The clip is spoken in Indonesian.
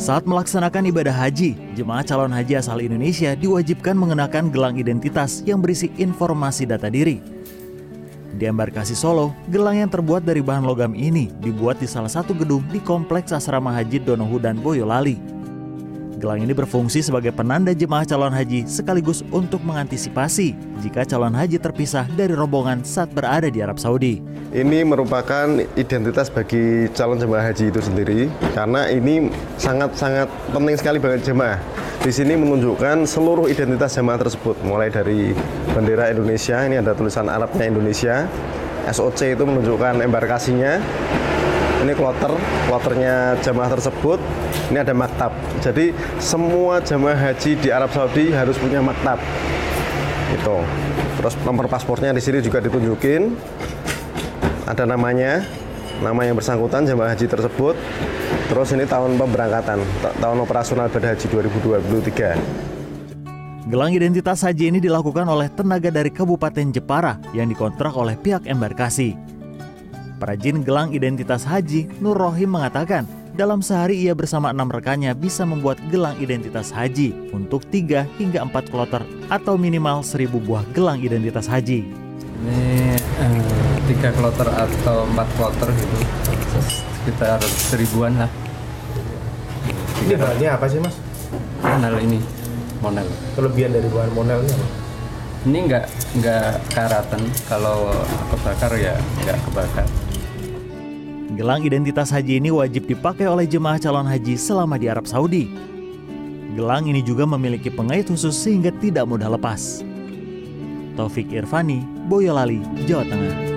Saat melaksanakan ibadah haji, jemaah calon haji asal Indonesia diwajibkan mengenakan gelang identitas yang berisi informasi data diri. Di embarkasi Solo, gelang yang terbuat dari bahan logam ini dibuat di salah satu gedung di Kompleks Asrama Haji Donohudan Boyolali. Gelang ini berfungsi sebagai penanda jemaah calon haji sekaligus untuk mengantisipasi jika calon haji terpisah dari rombongan saat berada di Arab Saudi. Ini merupakan identitas bagi calon jemaah haji itu sendiri karena ini sangat-sanat penting sekali bagi jemaah. Di sini menunjukkan seluruh identitas jemaah tersebut, mulai dari bendera Indonesia, ini ada tulisan Arabnya Indonesia, SOC itu menunjukkan embarkasinya, ini kloter, kloternya jamaah tersebut. Ini ada maktab. Jadi semua jamaah haji di Arab Saudi harus punya maktab. Itu. Terus nomor paspornya di sini juga ditunjukin. Ada namanya, nama yang bersangkutan jamaah haji tersebut. Terus ini tahun pemberangkatan, tahun operasional ibadah haji 2023. Gelang identitas haji ini dilakukan oleh tenaga dari Kabupaten Jepara yang dikontrak oleh pihak embarkasi. Perajin gelang identitas haji, Nur Rohim mengatakan, dalam sehari ia bersama enam rekannya bisa membuat gelang identitas haji untuk 3 hingga 4 kloter atau minimal 1000 buah gelang identitas haji. Ini eh, tiga kloter atau empat kloter gitu, sekitar seribuan lah. Ini bahannya apa sih mas? Monel ini, monel. Kelebihan dari bahan monelnya apa? Ini nggak nggak karatan, kalau kebakar ya nggak kebakar. Gelang identitas haji ini wajib dipakai oleh jemaah calon haji selama di Arab Saudi. Gelang ini juga memiliki pengait khusus sehingga tidak mudah lepas. Taufik Irvani, Boyolali, Jawa Tengah.